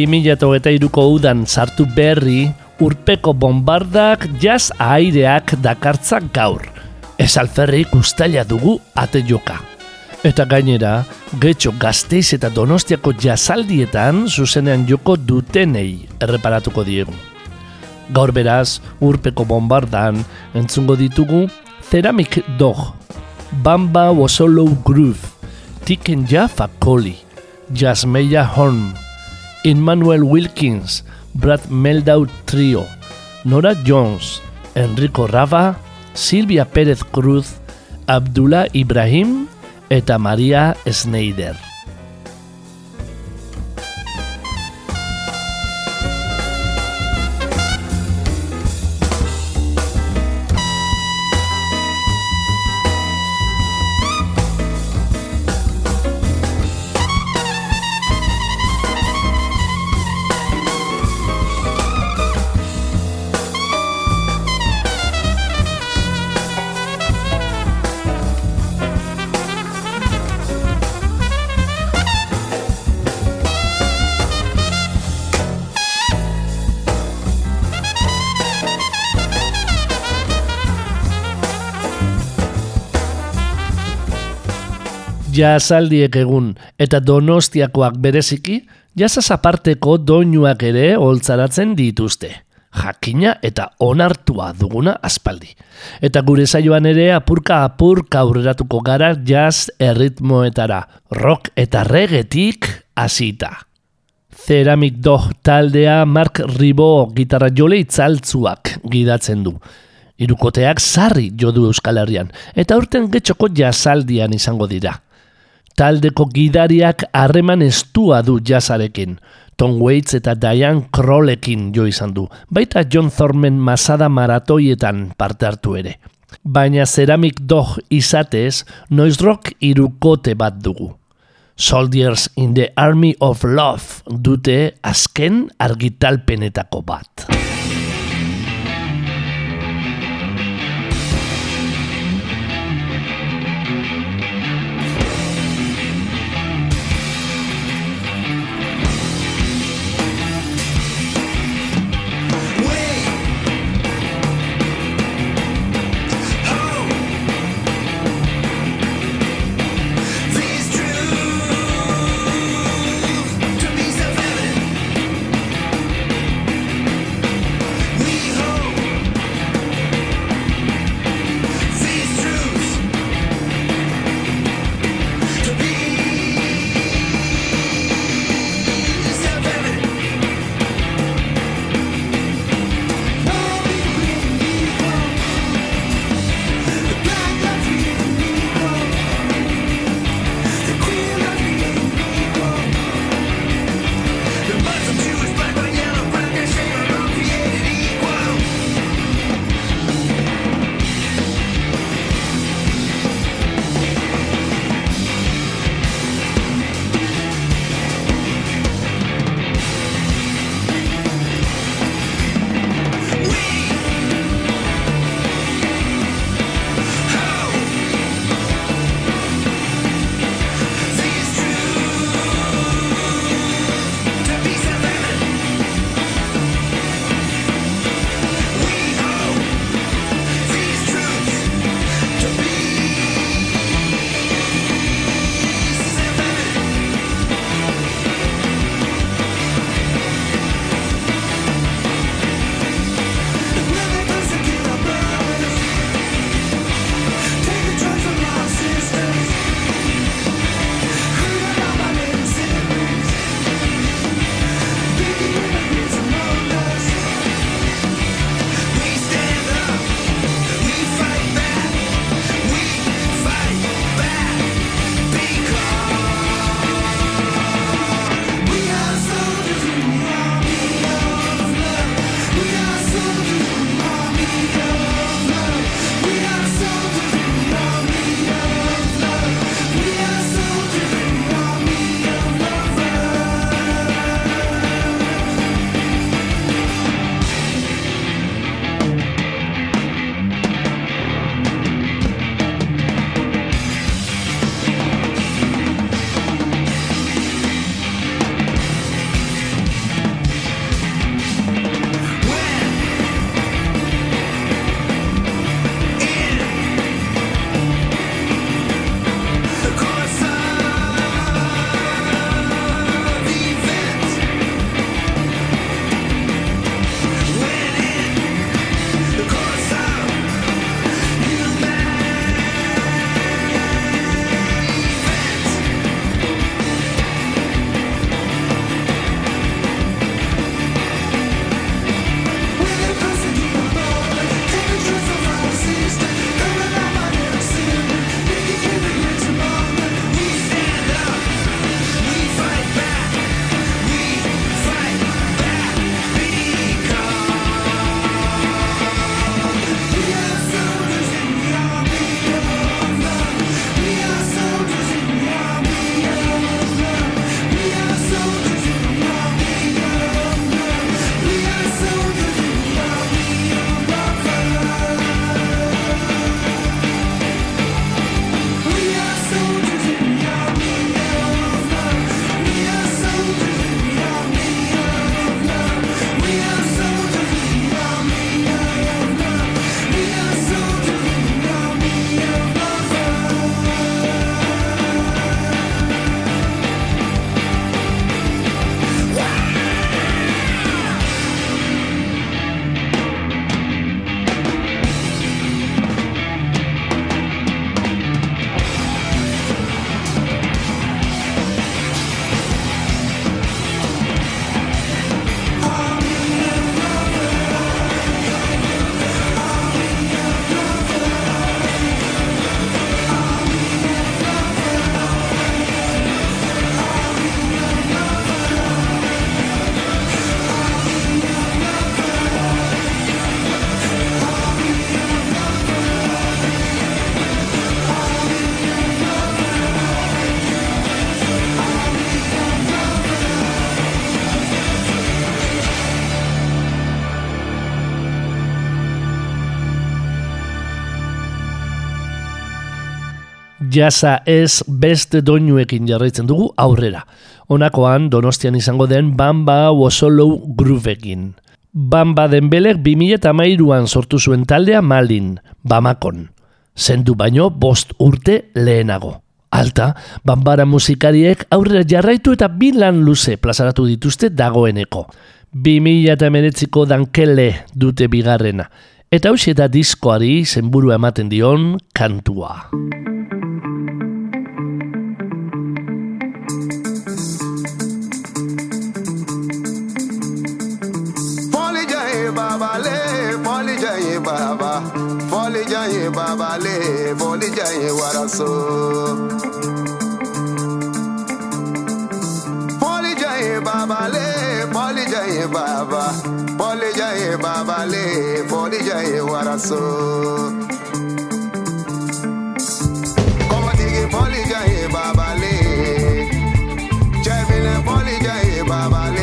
Bi mila eta iruko udan sartu berri, urpeko bombardak jaz aireak dakartzak gaur. Ez alferrik ustaila dugu ate joka. Eta gainera, getxo gazteiz eta donostiako jazaldietan zuzenean joko dutenei erreparatuko diegu. Gaur beraz, urpeko bombardan entzungo ditugu Ceramic Dog, Bamba Wasolo Groove, Tiken Jaffa Koli, Jasmeia Horn, Emmanuel Wilkins, Brad Meldau Trio, Nora Jones, Enrico Rava, Silvia Pérez Cruz, Abdullah Ibrahim eta Maria Schneider. Jazaldiek egun eta donostiakoak bereziki, jazaz aparteko doinuak ere holtzaratzen dituzte. Jakina eta onartua duguna aspaldi. Eta gure saioan ere apurka apurka aurreratuko gara jazz erritmoetara, rock eta regetik hasita. Ceramic Dog taldea Mark Ribó gitarra jole itzaltzuak gidatzen du. Irukoteak sarri jodu Euskal Herrian, eta urten getxoko jazaldian izango dira taldeko gidariak harreman estua du jazarekin. Tom Waits eta Diane Krollekin jo izan du, baita John Thorman masada maratoietan parte hartu ere. Baina Ceramic Dog izatez, Noise Rock irukote bat dugu. Soldiers in the Army of Love dute azken argitalpenetako bat. Jasa ez beste doinuekin jarraitzen dugu aurrera. Honakoan donostian izango den Bamba Wosolo Grooveekin. Bamba denbelek 2008an sortu zuen taldea Malin, Bamakon. Zendu baino bost urte lehenago. Alta, Bambara musikariek aurrera jarraitu eta bilan luze plazaratu dituzte dagoeneko. 2008ko dankele dute bigarrena. Eta hausieta diskoari zenburu ematen dion kantua. baba fọ́lì jẹ́yìn baba lè fọ́lì jẹ́yìn wàrà so. fọ́lì jẹ́yìn baba lè fọ́lì jẹ́yìn baba fọ́lì jẹ́yìn baba lè fọ́lì jẹ́yìn wàrà so. kọ́mọ́tìkì fọ́lì jẹ́yìn baba lè jẹ́mi lè fọ́lì jẹ́yìn baba lè.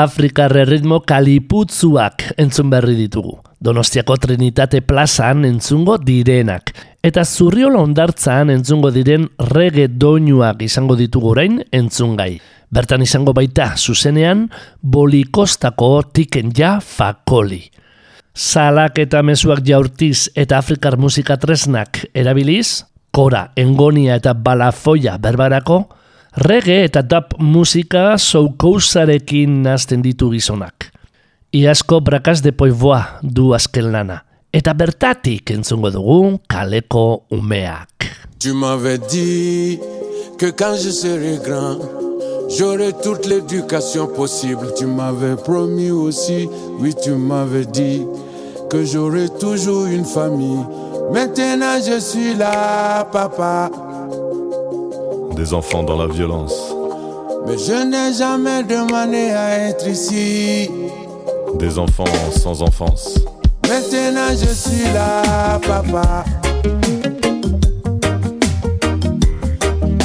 Afrikarre ritmo kaliputzuak entzun berri ditugu. Donostiako Trinitate plazan entzungo direnak. Eta zurriola ondartzan entzungo diren rege doinuak izango ditugu orain entzungai. Bertan izango baita zuzenean bolikostako tiken ja fakoli. Salak eta mezuak jaurtiz eta afrikar musika tresnak erabiliz, kora, engonia eta balafoia berbarako, Rege eta dub musika soukousarekin nazten ditu gizonak. Iazko brakas de poivoa du azken lana. Eta bertatik kaleko umeak. Tu m'avais dit que quand je serai grand, j'aurai toute l'éducation possible. Tu m'avais promis aussi, oui, tu m'avais dit que j'aurai toujours une famille. Maintenant, je suis là, papa. Des enfants dans la violence, Mais je n'ai jamais demandé à être ici. des enfants sans enfance, Maintenant, je suis là, papa.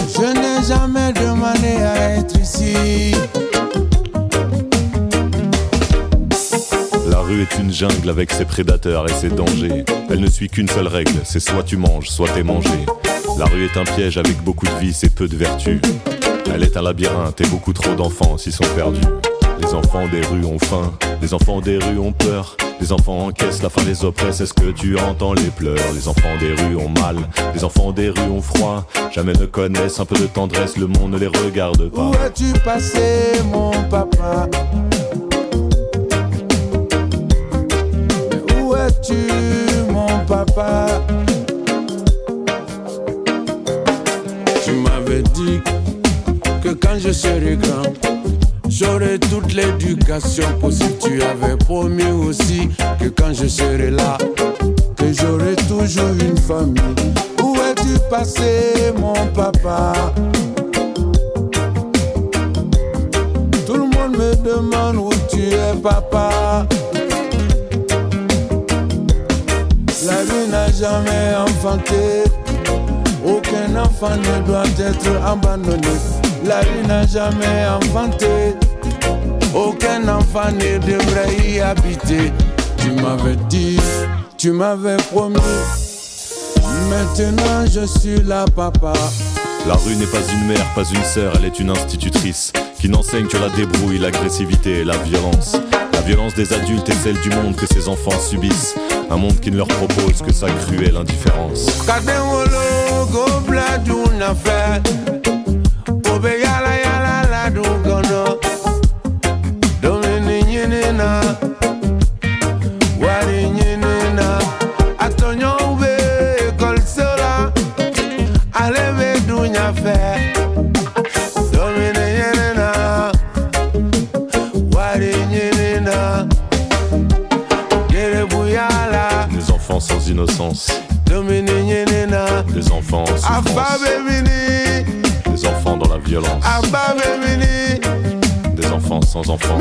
Je n'ai jamais demandé à être ici. La rue est une jungle avec ses prédateurs et ses dangers. Elle ne suit qu'une seule règle, c'est soit tu manges, soit t'es mangé. La rue est un piège avec beaucoup de vices et peu de vertus. Elle est un labyrinthe et beaucoup trop d'enfants s'y sont perdus. Les enfants des rues ont faim, les enfants des rues ont peur. Les enfants encaissent, la faim les oppresse, est-ce que tu entends les pleurs? Les enfants des rues ont mal, les enfants des rues ont froid. Jamais ne connaissent un peu de tendresse, le monde ne les regarde pas. Où as-tu passé, mon papa? Où es-tu, mon papa? Que quand je serai grand, j'aurai toute l'éducation possible. Tu avais promis aussi que quand je serai là, que j'aurai toujours une famille. Où es-tu passé, mon papa? Tout le monde me demande où tu es, papa. La vie n'a jamais enfanté. Aucun enfant ne doit être abandonné. La vie n'a jamais enfanté. Aucun enfant ne devrait y habiter. Tu m'avais dit, tu m'avais promis. Maintenant je suis là, papa. La rue n'est pas une mère, pas une sœur, elle est une institutrice qui n'enseigne que la débrouille, l'agressivité et la violence. La violence des adultes est celle du monde que ces enfants subissent. Un monde qui ne leur propose que sa cruelle indifférence. l'enfance. Les enfants en souffrance. Des enfants dans la violence. Des enfants sans enfance.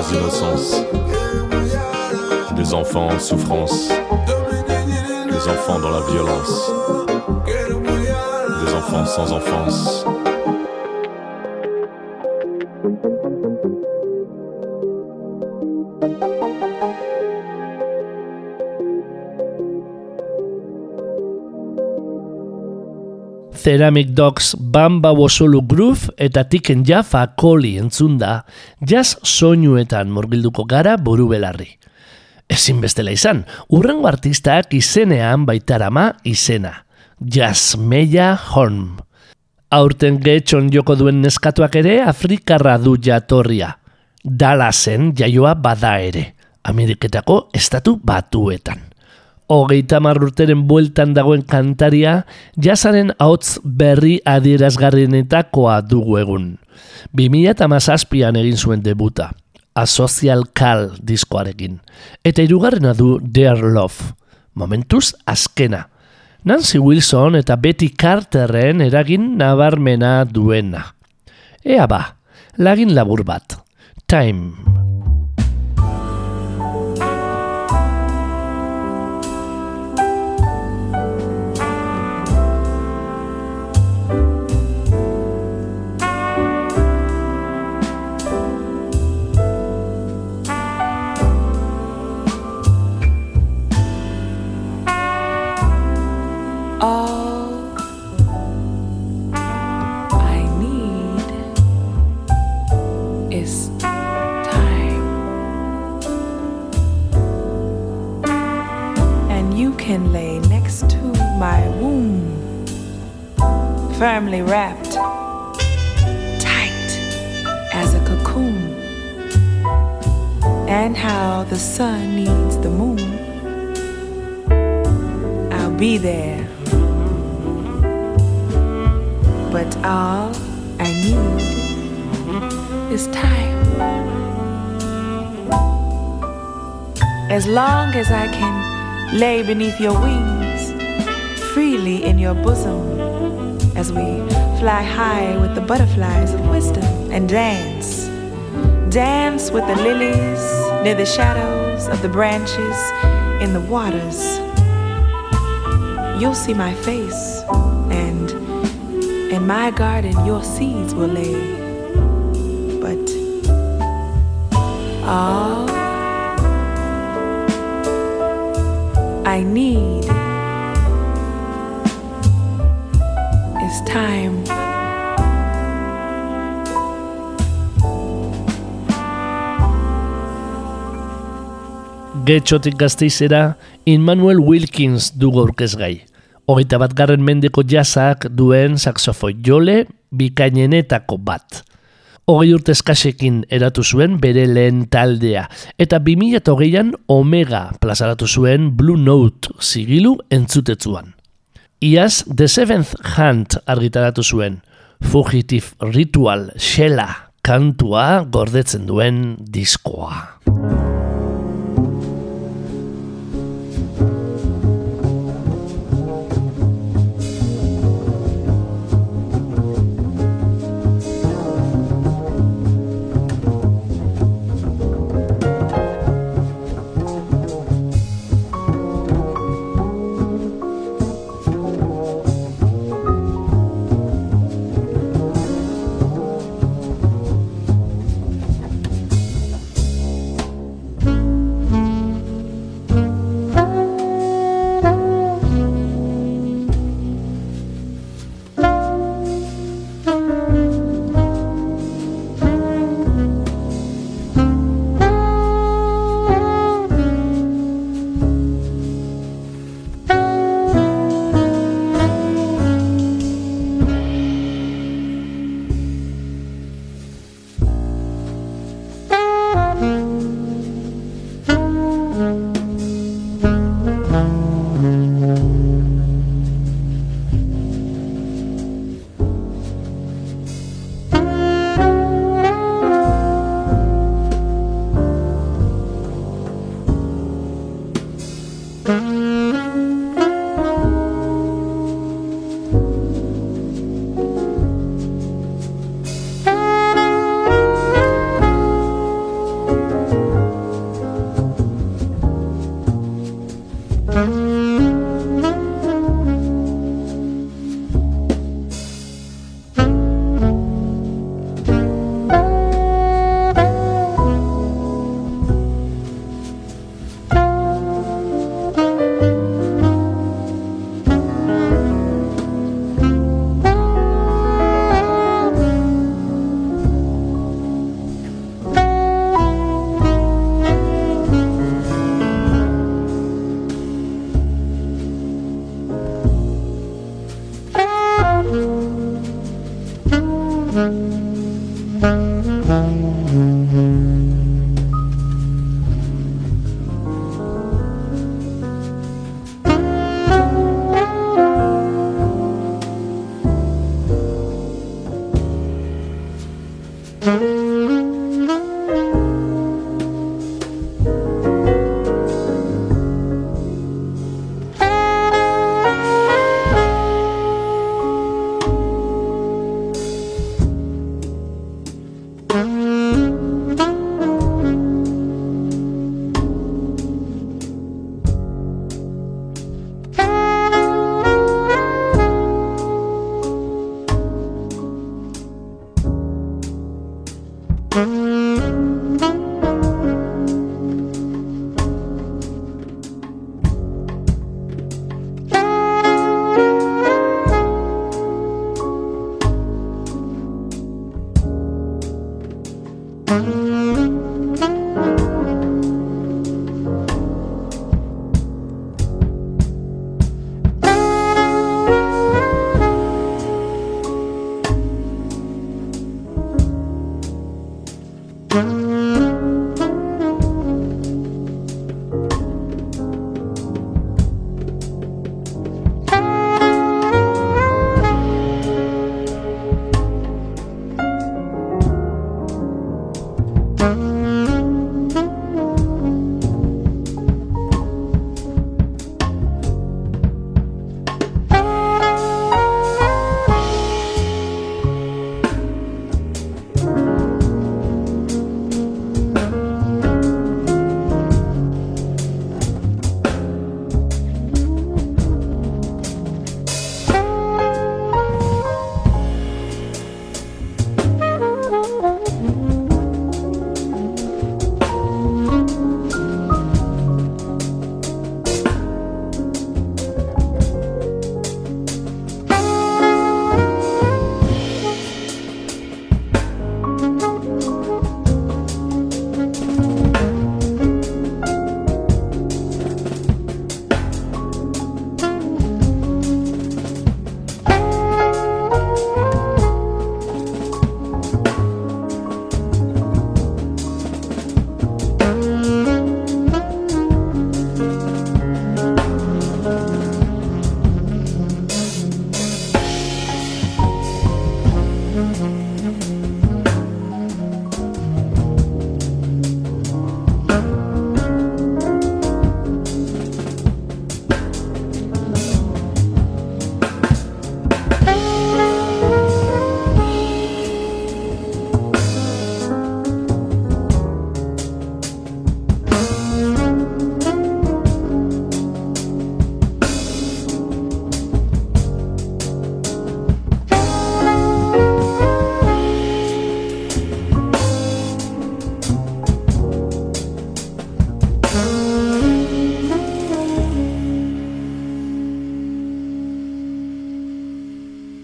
Des enfants sans innocence, des enfants en souffrance, des enfants dans la violence, des enfants sans enfance. Ceramic Dogs Bamba Wosolu Groove eta Tiken Jaffa Koli entzun da, jazz soinuetan murgilduko gara buru belarri. Ezin bestela izan, urrengo artistak izenean baitarama izena. Jasmeia Horn. Aurten getxon joko duen neskatuak ere Afrikarra du jatorria. Dallasen jaioa bada ere, Ameriketako estatu batuetan. Hogeita urteren bueltan dagoen kantaria, jazaren ahots berri adierazgarrienetakoa dugu egun. 2008an egin zuen debuta, A Social Call diskoarekin. Eta irugarrena du Dear Love, momentuz azkena. Nancy Wilson eta Betty Carterren eragin nabarmena duena. Ea ba, lagin labur bat. Time. Can lay next to my womb, firmly wrapped tight as a cocoon. And how the sun needs the moon. I'll be there. But all I need is time. As long as I can lay beneath your wings, freely in your bosom, as we fly high with the butterflies of wisdom and dance. Dance with the lilies near the shadows of the branches in the waters. You'll see my face, and in my garden your seeds will lay. But all I need is time. Getxotik gazteizera, Immanuel Wilkins dugu aurkezgai. Hogeita bat garren mendeko jazak duen saxofoi jole bikainenetako bat. Hogei urte eskasekin eratu zuen bere lehen taldea, eta 2008an Omega plazaratu zuen Blue Note zigilu entzutetzuan. Iaz The Seventh Hunt argitaratu zuen, Fugitive Ritual Shella kantua gordetzen duen diskoa. Thank you.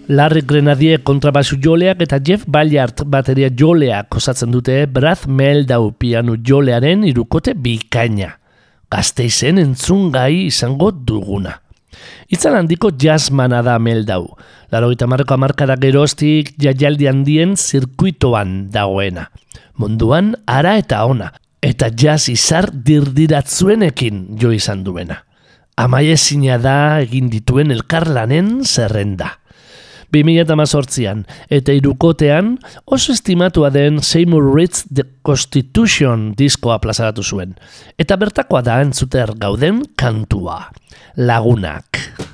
Larry Grenadier kontrabasu joleak eta Jeff Ballard bateria joleak osatzen dute Brad Meldau piano jolearen irukote bikaina. Gazteizen entzun izango duguna. Itzan handiko jazzmana da Meldau. Laro eta marreko amarkada geroztik jaialdi handien zirkuitoan dagoena. Munduan ara eta ona. Eta jazz izar dirdiratzuenekin jo izan duena. Amaiezina da egin dituen elkarlanen zerrenda. 2018an eta irukotean oso estimatua den Seymour Ritz The Constitution diskoa plazaratu zuen. Eta bertakoa da entzuter gauden kantua. Lagunak.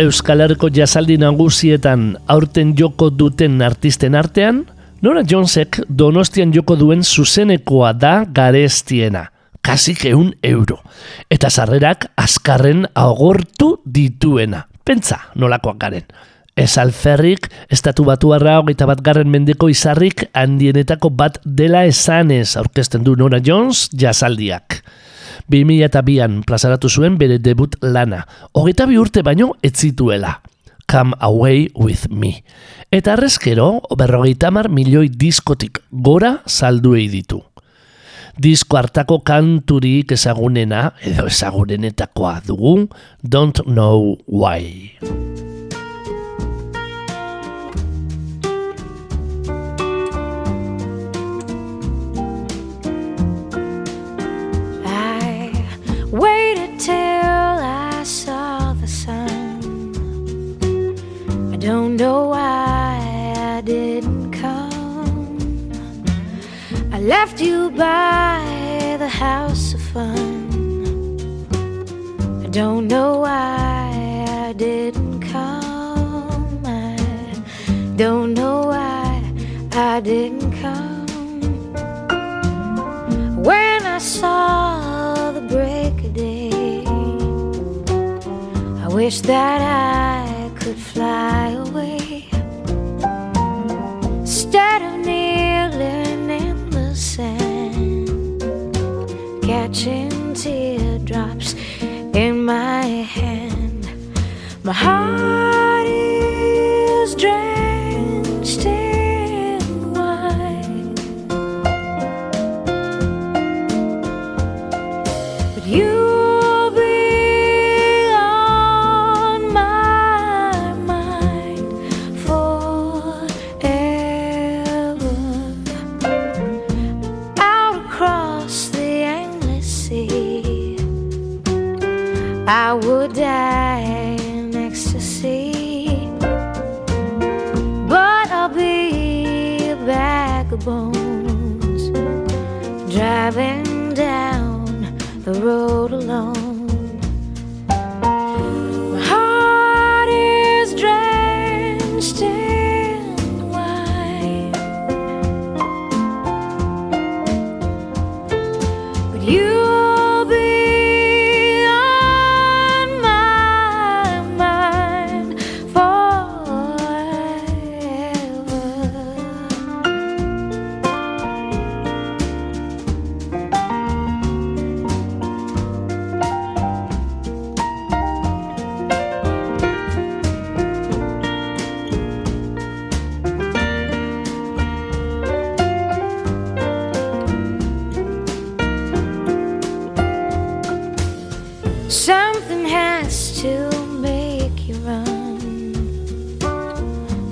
Euskal Herriko jazaldi nagusietan aurten joko duten artisten artean, Nora Jonesek donostian joko duen zuzenekoa da garestiena, kasik eun euro. Eta sarrerak azkarren agortu dituena. Pentsa, nolakoak garen. Ez alferrik, estatu batu arra hogeita bat garren mendeko izarrik handienetako bat dela esanez aurkezten du Nora Jones jazaldiak. 2002an plazaratu zuen bere debut lana. Hogeita bi urte baino ez zituela. Come Away With Me. Eta arrezkero, berrogeita mar milioi diskotik gora salduei ditu. Disko hartako kanturik ezagunena, edo ezagunenetakoa dugu, Don't Know Why. Till I saw the sun. I don't know why I didn't come. I left you by the house of fun. I don't know why I didn't come. I don't know why I didn't come. When I saw wish that I could fly away. Instead of kneeling in the sand, catching teardrops in my hand, my heart alone. Something has to make you run.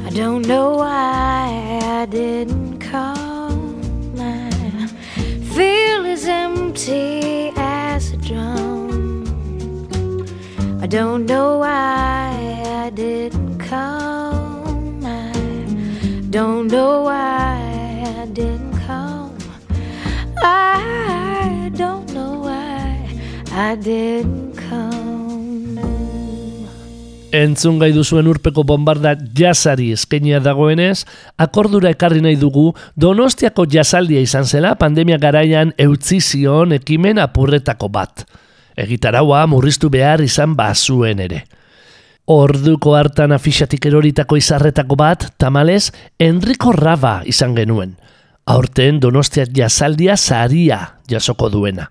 I don't know why I didn't call. I feel as empty as a drum. I don't know why I didn't call. I don't know why I didn't call. I don't know why I didn't. Entzun gai duzuen urpeko bombarda jazari eskenia dagoenez, akordura ekarri nahi dugu Donostiako jazaldia izan zela pandemia garaian eutzi zion ekimen apurretako bat. Egitaraua murriztu behar izan bazuen ere. Orduko hartan afixatik eroritako izarretako bat, tamalez, Enrico Raba izan genuen. Aurten Donostia jazaldia saria jasoko duena.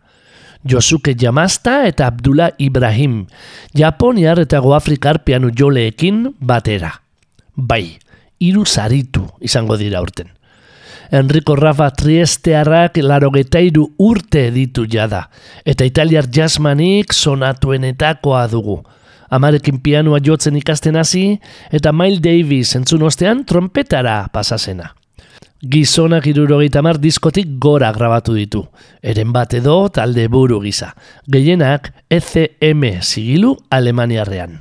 Josuke Jamasta eta Abdullah Ibrahim, Japoniar eta Goafrikar pianu joleekin batera. Bai, hiru saritu izango dira aurten. Enrico Rafa Triestearrak larogetairu urte ditu jada, eta italiar jazzmanik sonatuenetakoa dugu. Amarekin pianoa jotzen ikasten hasi, eta Miles Davis entzun ostean trompetara pasasena. Gizonak irurogeita mar diskotik gora grabatu ditu. Eren bat edo talde buru gisa. Gehienak ECM sigilu Alemaniarrean.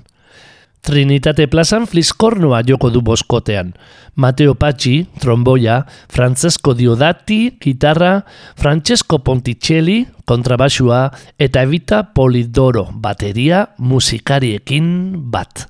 Trinitate plazan fliskornoa joko du boskotean. Mateo Pacci, tromboia, Francesco Diodati, gitarra, Francesco Ponticelli, kontrabasua, eta Evita Polidoro, bateria musikariekin bat.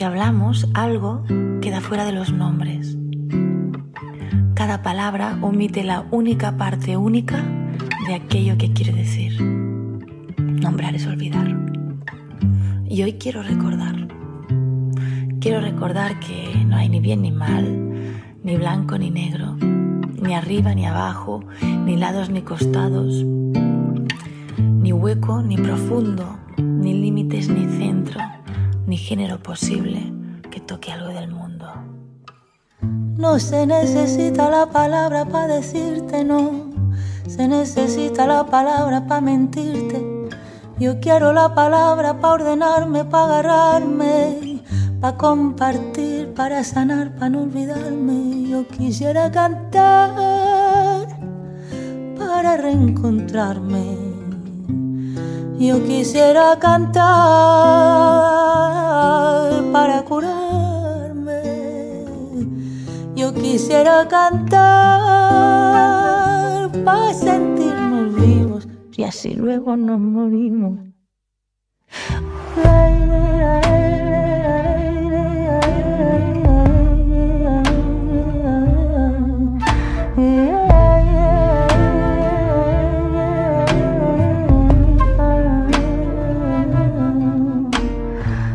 Que hablamos, algo queda fuera de los nombres. Cada palabra omite la única parte única de aquello que quiere decir. Nombrar es olvidar. Y hoy quiero recordar. Quiero recordar que no hay ni bien ni mal, ni blanco ni negro, ni arriba ni abajo, ni lados ni costados, ni hueco ni profundo, ni límites ni centro, ni género posible No se necesita la palabra para decirte no, se necesita la palabra para mentirte. Yo quiero la palabra para ordenarme, para agarrarme, para compartir, para sanar, para no olvidarme. Yo quisiera cantar para reencontrarme. Yo quisiera cantar para curarme. Yo quisiera cantar para sentirnos vivos y así luego nos morimos.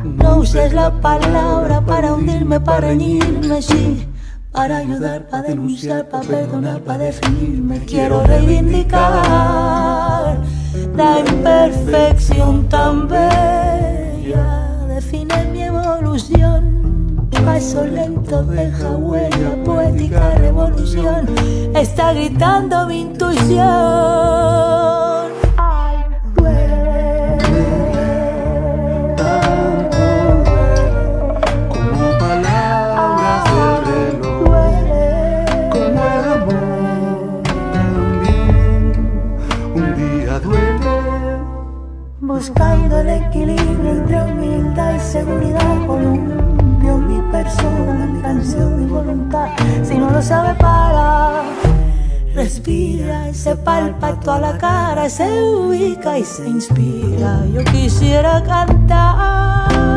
No uses la palabra para hundirme, para reñirme, sí. Para ayudar, para denunciar, para perdonar, para definirme. Quiero reivindicar la imperfección tan bella. Define mi evolución. Paso lento deja huella, poética revolución. Está gritando mi intuición. Buscando el equilibrio entre humildad y seguridad. Columpio mi persona, mi canción, mi voluntad. Si no lo sabe para. Respira, y se palpa toda la cara Se ubica y se inspira. Yo quisiera cantar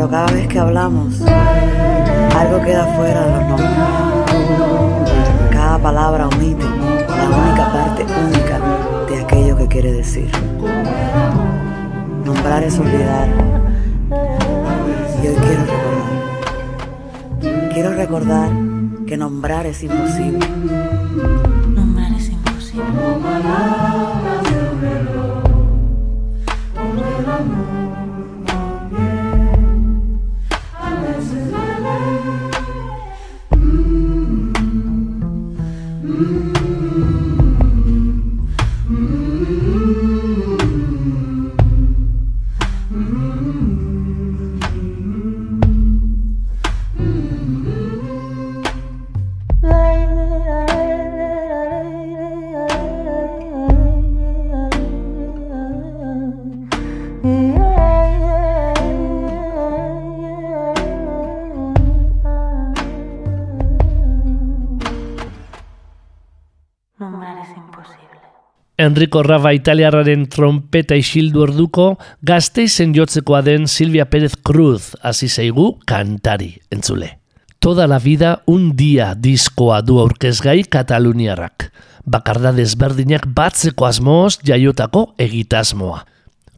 Pero cada vez que hablamos, algo queda fuera de los nombres. Cada palabra omite la única parte única de aquello que quiere decir. Nombrar es olvidar. Y hoy quiero recordar. Quiero recordar que nombrar es imposible. Nombrar es imposible. Enrico Raba italiarraren trompeta isildu orduko gazteizen jotzekoa den Silvia Pérez Cruz hasi zaigu kantari entzule. Toda la vida un dia diskoa du aurkezgai Kataluniarrak. Bakarda desberdinak batzeko asmoz jaiotako egitasmoa.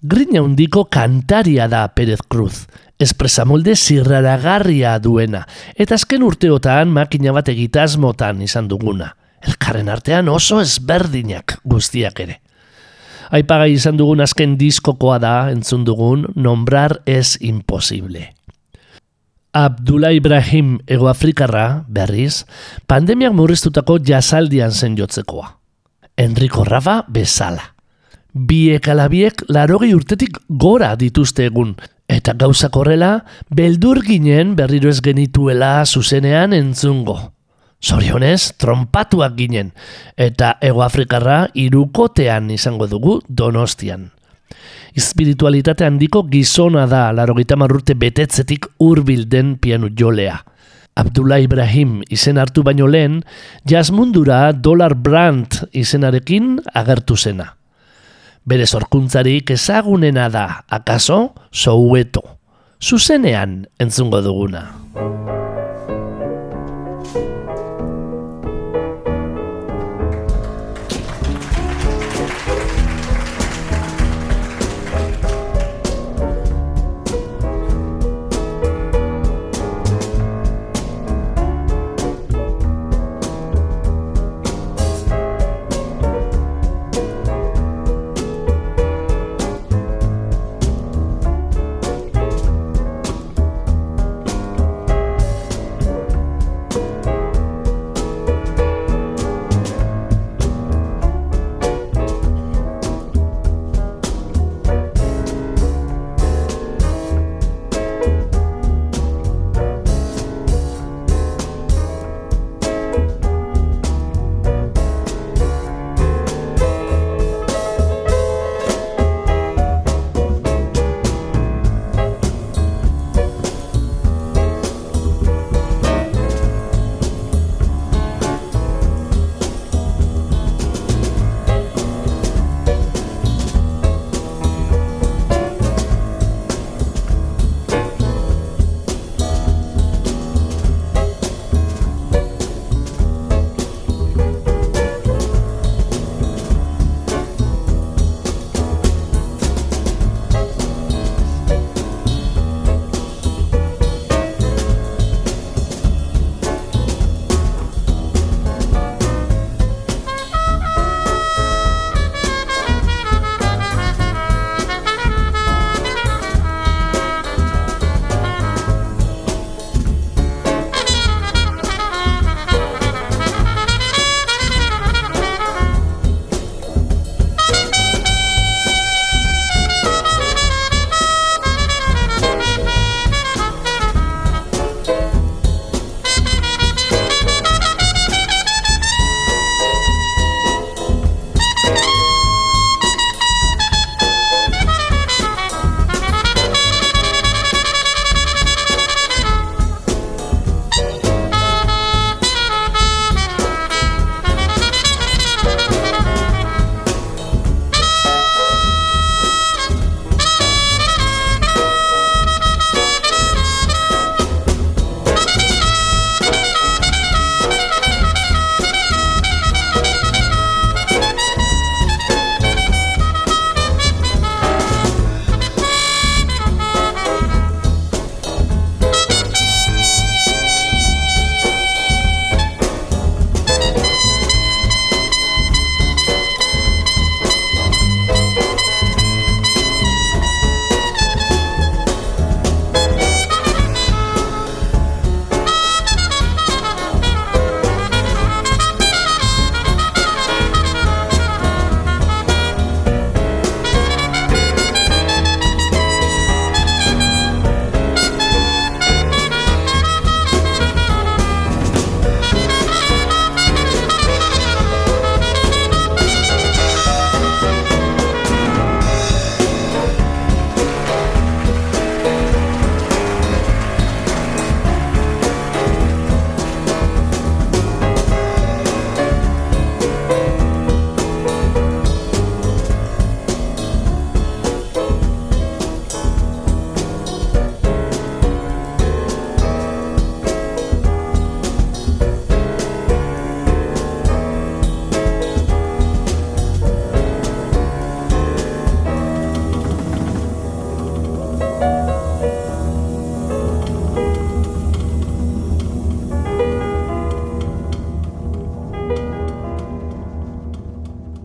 Grina hundiko kantaria da Pérez Cruz, espresamolde zirraragarria duena, eta azken urteotan makina bat egitasmotan izan duguna. Elkarren artean oso ezberdinak guztiak ere. Aipagai izan dugun azken diskokoa da, entzun dugun, nombrar es imposible. Abdullah Ibrahim egoafrikarra, berriz, pandemiak murriztutako jasaldian zen jotzekoa. Enrico Rafa bezala. Biek alabiek larogei urtetik gora dituzte egun, eta gauzak horrela, beldur ginen berriro ez genituela zuzenean entzungo. Zorionez, trompatuak ginen, eta egoafrikarra irukotean izango dugu donostian. Espiritualitate handiko gizona da larogeita marrurte betetzetik hurbil den pianu jolea. Abdullah Ibrahim izen hartu baino lehen, jazmundura Dollar Brand izenarekin agertu zena. Bere zorkuntzarik ezagunena da, akaso, soueto. Zuzenean entzungo duguna.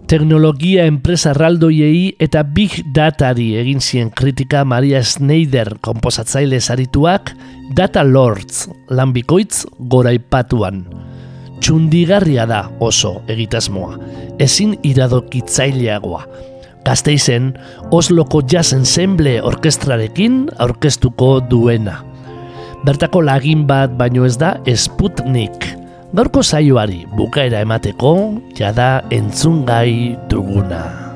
Teknologia enpresa erraldoiei eta big datari egin zien kritika Maria Schneider komposatzaile sarituak Data Lords lanbikoitz goraipatuan. Txundigarria da oso egitasmoa, ezin iradokitzaileagoa. Gazteizen, Osloko Jazz Ensemble orkestrarekin aurkeztuko duena. Bertako lagin bat baino ez da Sputnik. Gaurko saioari bukaera emateko, jada entzungai duguna.